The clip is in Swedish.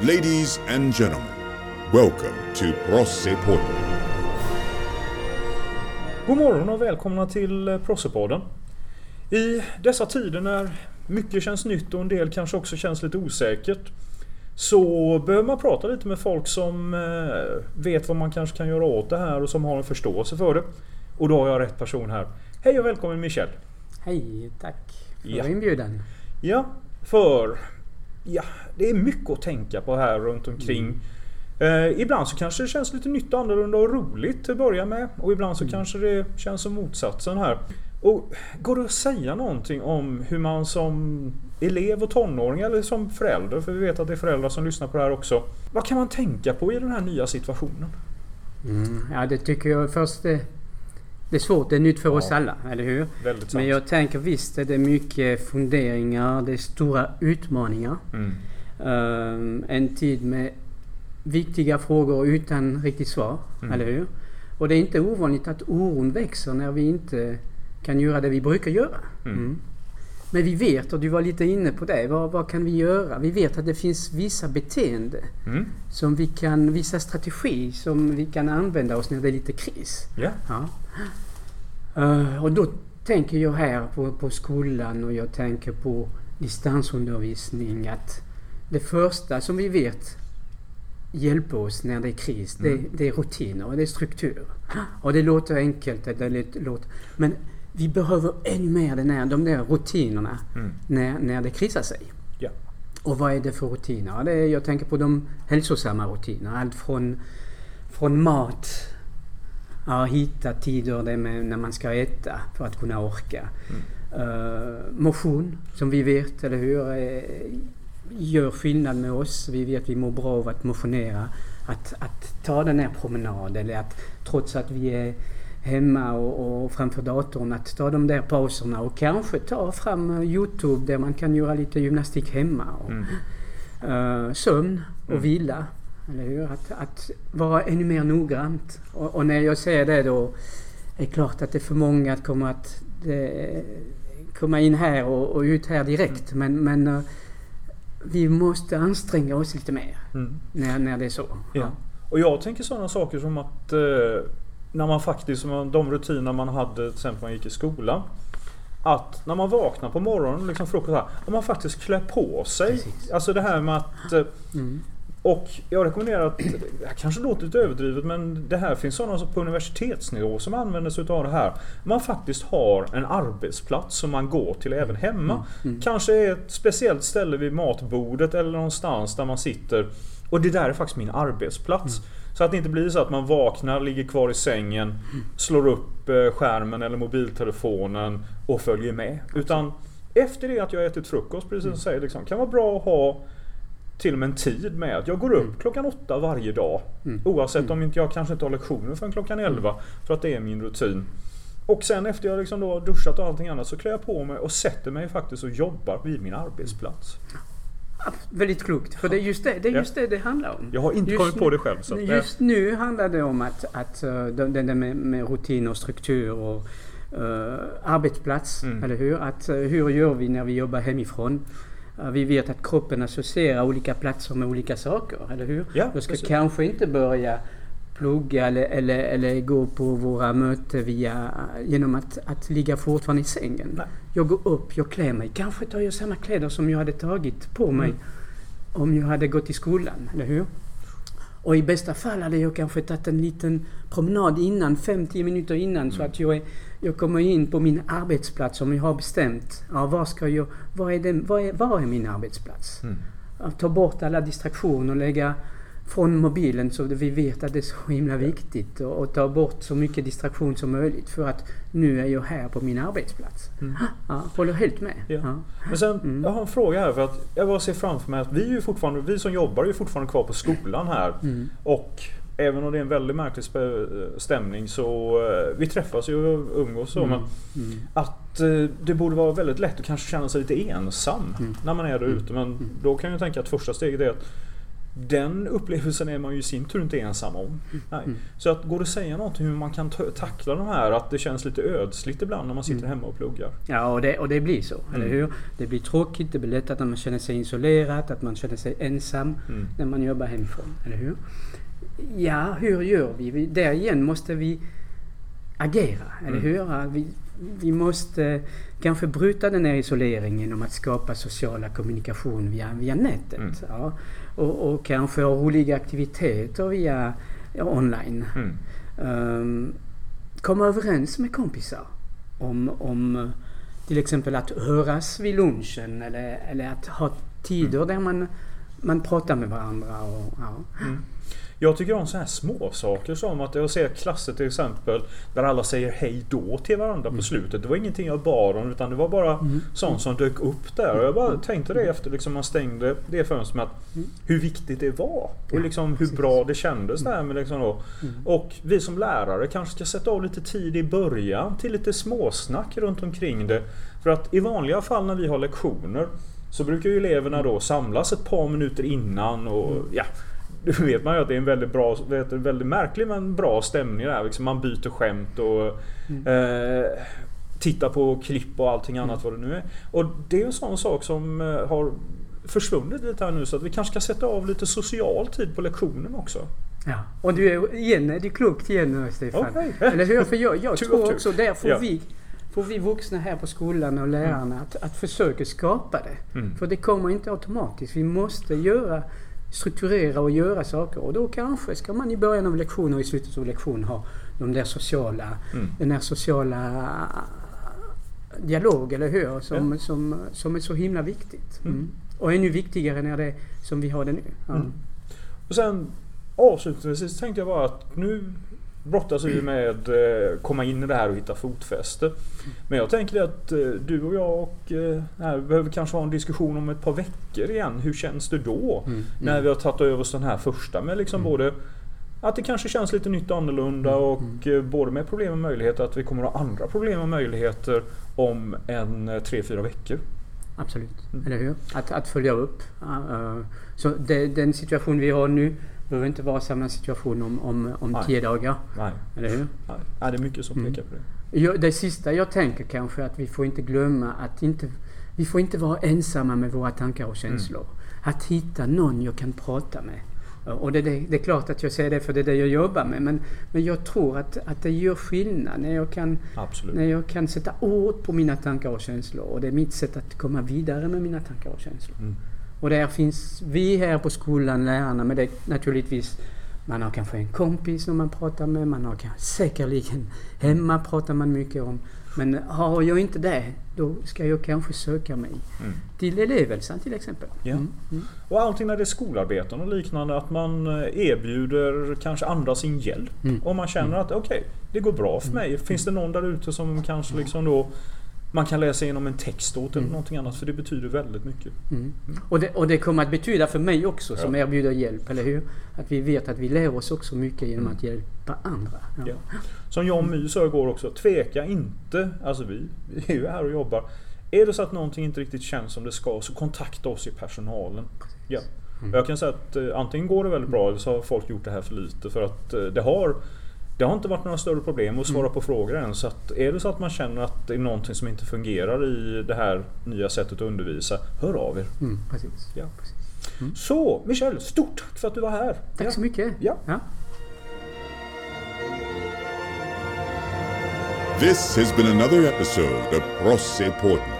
Ladies and gentlemen, welcome to Prossepodden. God morgon och välkomna till eh, Prossepodden. I dessa tider när mycket känns nytt och en del kanske också känns lite osäkert så behöver man prata lite med folk som eh, vet vad man kanske kan göra åt det här och som har en förståelse för det. Och då har jag rätt person här. Hej och välkommen Michel! Hej, tack för Ja. inbjudan. Ja, för ja, det är mycket att tänka på här runt omkring. Eh, ibland så kanske det känns lite nytt och annorlunda och roligt till att börja med. Och ibland så kanske det känns som motsatsen här. Och Går det att säga någonting om hur man som elev och tonåring eller som förälder, för vi vet att det är föräldrar som lyssnar på det här också. Vad kan man tänka på i den här nya situationen? Mm. Ja, det tycker jag först det, är svårt. Det är nytt för oss Ja. alla, eller hur? Väldigt sant. Men jag tänker visst att det är mycket funderingar, det är stora utmaningar. Mm. Ehm, en tid med viktiga frågor utan riktigt svar, Mm. eller hur? Och det är inte ovanligt att oron växer när vi inte kan göra det vi brukar göra. Mm. Men vi vet, och du var lite inne på det, vad, vad kan vi göra? Vi vet att det finns vissa beteenden Mm. som vi kan, vissa strategier som vi kan använda oss när det är lite kris. Ja. Ja. Eh, och då tänker jag här på, på skolan och jag tänker på distansundervisning att det första som vi vet hjälper oss när det är kris, det, Mm. det är rutiner och det är struktur. Och det låter enkelt, det låter, men vi behöver ännu mer den här, de där rutinerna Mm. när, när det krisar sig. Ja. Och vad är det för rutiner? Det är, jag tänker på de hälsosamma rutinerna. Allt från, från mat, ja, hitta tider när man ska äta för att kunna orka. Uh, motion, som vi vet, eller hur, eh, gör skillnad med oss. Vi vet att vi mår bra av att motionera. Att, att ta den här promenaden, eller att trots att vi är hemma och, och framför datorn, att ta de där pauserna och kanske ta fram eh, Youtube där man kan göra lite gymnastik hemma. Och, Mm. eh, sömn och Mm. vila. Eller hur? Att, att vara ännu mer noggrant. Och, och när jag säger det då är det klart att det för många att komma, att, eh, komma in här och, och ut här direkt. Men, men eh, vi måste anstränga oss lite mer Mm. när, när det är så. Ja. Och jag tänker sådana saker som att eh, när man faktiskt, de rutiner man hade till exempel när man gick i skolan. Att när man vaknar på morgonen, liksom frukost här, att man faktiskt klär på sig. Precis. Alltså det här med att eh, Mm. Och jag rekommenderar att, det här kanske låter lite överdrivet men det här finns sådana på universitetsnivå som använder sig utav det här. Man faktiskt har en arbetsplats som man går till även hemma. Mm. Kanske är ett speciellt ställe vid matbordet eller någonstans där man sitter. Och det där är faktiskt min arbetsplats. Så att det inte blir så att man vaknar, ligger kvar i sängen, slår upp eh, skärmen eller mobiltelefonen och följer med. Utan efter det att jag ätit frukost, precis som du säger, liksom, kan vara bra att ha till och med en tid med att jag går upp klockan åtta varje dag. Mm. Oavsett om inte jag kanske inte har lektioner förrän klockan elva. För att det är min rutin. Och sen efter jag liksom då duschat och allting annat så klär jag på mig och sätter mig faktiskt och jobbar vid min arbetsplats. Ja, Väldigt klokt. För det är just det det, är just det, det handlar om. Jag har inte Just kommit nu- på det själv. Så Just nu handlar det om att, att eh, det där med, med rutin och struktur och eh, arbetsplats, Mm. eller hur? Att, eh, hur gör vi när vi jobbar hemifrån? Vi vet att kroppen associerar olika platser med olika saker, eller hur? Ja, Jag ska precis. kanske inte börja plugga eller, eller, eller gå på våra möten via, genom att, att ligga fortfarande i sängen. Nej. Jag går upp, jag klär mig. Kanske tar jag samma kläder som jag hade tagit på mig Mm. om jag hade gått i skolan, eller hur? Och i bästa fall hade jag kanske tagit en liten promenad innan, 50 minuter innan, så att jag, är, jag kommer in på min arbetsplats om jag har bestämt. Ja, var ska jag, var är, den, var är, var är min arbetsplats? Mm. Ta bort alla distraktioner och lägga från mobilen så vi vet att det är så himla viktigt och, och ta bort så mycket distraktion som möjligt för att nu är jag här på min arbetsplats. Mm. Ja, håller helt med. Ja. Ja. Men sen, Mm. jag har en fråga här för att jag bara ser framför mig att vi är ju fortfarande, vi som jobbar är ju fortfarande kvar på skolan här. Mm. Och även om det är en väldigt märklig stämning så eh, vi träffas ju och umgås så. Men Mm. att eh, det borde vara väldigt lätt att kanske känna sig lite ensam Mm. när man är där ute. Men Mm. då kan jag tänka att första steget är att Den upplevelsen är man ju i sin tur inte ensam om. Nej. Mm. Så att går det att säga någonting hur man kan ta- tackla de här att det känns lite ödsligt ibland när man sitter Mm. hemma och pluggar. Ja, och det, och det blir så. Eller Mm. hur? Det blir tråkigt, det blir lätt att man känner sig isolerad, att man känner sig ensam Mm. när man jobbar hemifrån. Eller hur? Ja, hur gör vi? vi där igen måste vi agera, eller Mm. hur? Ja, Vi, vi måste kanske bryta den här isoleringen genom att skapa sociala kommunikation via, via nätet. Mm. Ja. Och, och kanske ha roliga aktiviteter via ja, online. Mm. Ehm, komma överens med kompisar om, om till exempel att höras vid lunchen eller, eller att ha tider där man, man pratar med varandra. Och, ja. Mm. Jag tycker om sådana här små saker som att jag ser klasser till exempel där alla säger hej då till varandra på slutet. Det var ingenting jag bad om utan det var bara Mm. sånt som dök upp där. Och jag bara tänkte det efter liksom man stängde det fönstret att Mm. hur viktigt det var. Och liksom hur bra det kändes där med liksom då. Mm. Och vi som lärare kanske ska sätta av lite tid i början till lite småsnack runt omkring det. För att i vanliga fall när vi har lektioner så brukar ju eleverna då samlas ett par minuter innan och Mm. ja då vet man ju att det är en väldigt bra, vet, väldigt märklig men bra stämning där. Liksom man byter skämt och Mm. eh, tittar på klipp och allting annat vad det nu är. Och det är en sån sak som eh, har försvunnit lite här nu så att vi kanske ska sätta av lite social tid på lektionen också. Ja. Och du är igen, är du klokt igen Stefan? Okej. Eller hur? För jag, jag tror också där får Ja. vi får vi vuxna här på skolan och lärarna att, att försöka skapa det. Mm. För det kommer inte automatiskt. Vi måste göra, strukturera och göra saker. Och då kanske ska man i början av lektionen och i slutet av lektionen ha de där sociala, Mm. den där sociala dialog, eller hur? Som, som, som är så himla viktigt. Mm. Mm. Och ännu viktigare när det som vi har det nu. Ja. Mm. Och sen avslutningsvis tänkte jag bara att nu brottas vi med eh, komma in i det här och hitta fotfäste. Men jag tänker att eh, du och jag och eh, här, behöver kanske ha en diskussion om ett par veckor igen. Hur känns det då? Mm. När vi har tagit över oss den här första med liksom Mm. både att det kanske känns lite nytt och annorlunda och eh, både med problem och möjligheter att vi kommer att ha andra problem och möjligheter om en eh, tre, fyra veckor. Absolut, Mm. eller hur? Att, att följa upp. Ja, eh, så det, den situation vi har nu behöver inte vara samma situation om, om, om Nej. tio dagar. Nej, Eller hur? nej. det är mycket som Mm. pekar på det. Jag, det sista jag tänker kanske är att vi får inte glömma att inte, vi får inte vara ensamma med våra tankar och känslor. Att hitta någon jag kan prata med. Och det, det, det är klart att jag säger det för det är det jag jobbar med. Men, men jag tror att, att det gör skillnad när jag, kan, Absolut. när jag kan sätta ord på mina tankar och känslor. Och det är mitt sätt att komma vidare med mina tankar och känslor. Mm. Och där finns vi här på skolan, lärarna, men det är naturligtvis man har kanske en kompis som man pratar med, man har kanske säkerligen hemma pratar man mycket om. Men har jag inte det, då ska jag kanske söka mig Mm. till elevhälsan till exempel. Ja. Mm. Mm. Och allting när det är skolarbeten och liknande, att man eh, erbjuder kanske andra sin hjälp. Mm. Om man känner att okej, det går bra för mig. Finns det någon där ute som kanske liksom då man kan läsa igenom en text åt eller Mm. någonting annat för det betyder väldigt mycket. Mm. Och, det, och det kommer att betyda för mig också som Ja. erbjuder hjälp, eller hur? Att vi vet att vi lär oss också mycket genom Mm. att hjälpa andra. Ja. Ja. Som John My sa igår också, tveka inte. Alltså vi, vi är ju här och jobbar. Är det så att någonting inte riktigt känns som det ska så kontakta oss i personalen. Ja. Mm. Jag kan säga att eh, antingen går det väldigt bra eller så har folk gjort det här för lite. För att eh, det har det har inte varit några större problem att svara Mm. på frågor än. Så att är det så att man känner att det är någonting som inte fungerar i det här nya sättet att undervisa, hör av er. Mm, precis. Ja. precis. Så Michel, stort tack för att du var här. Tack Ja. så mycket. Ja. Ja. This has been another episode of Prosse Portland.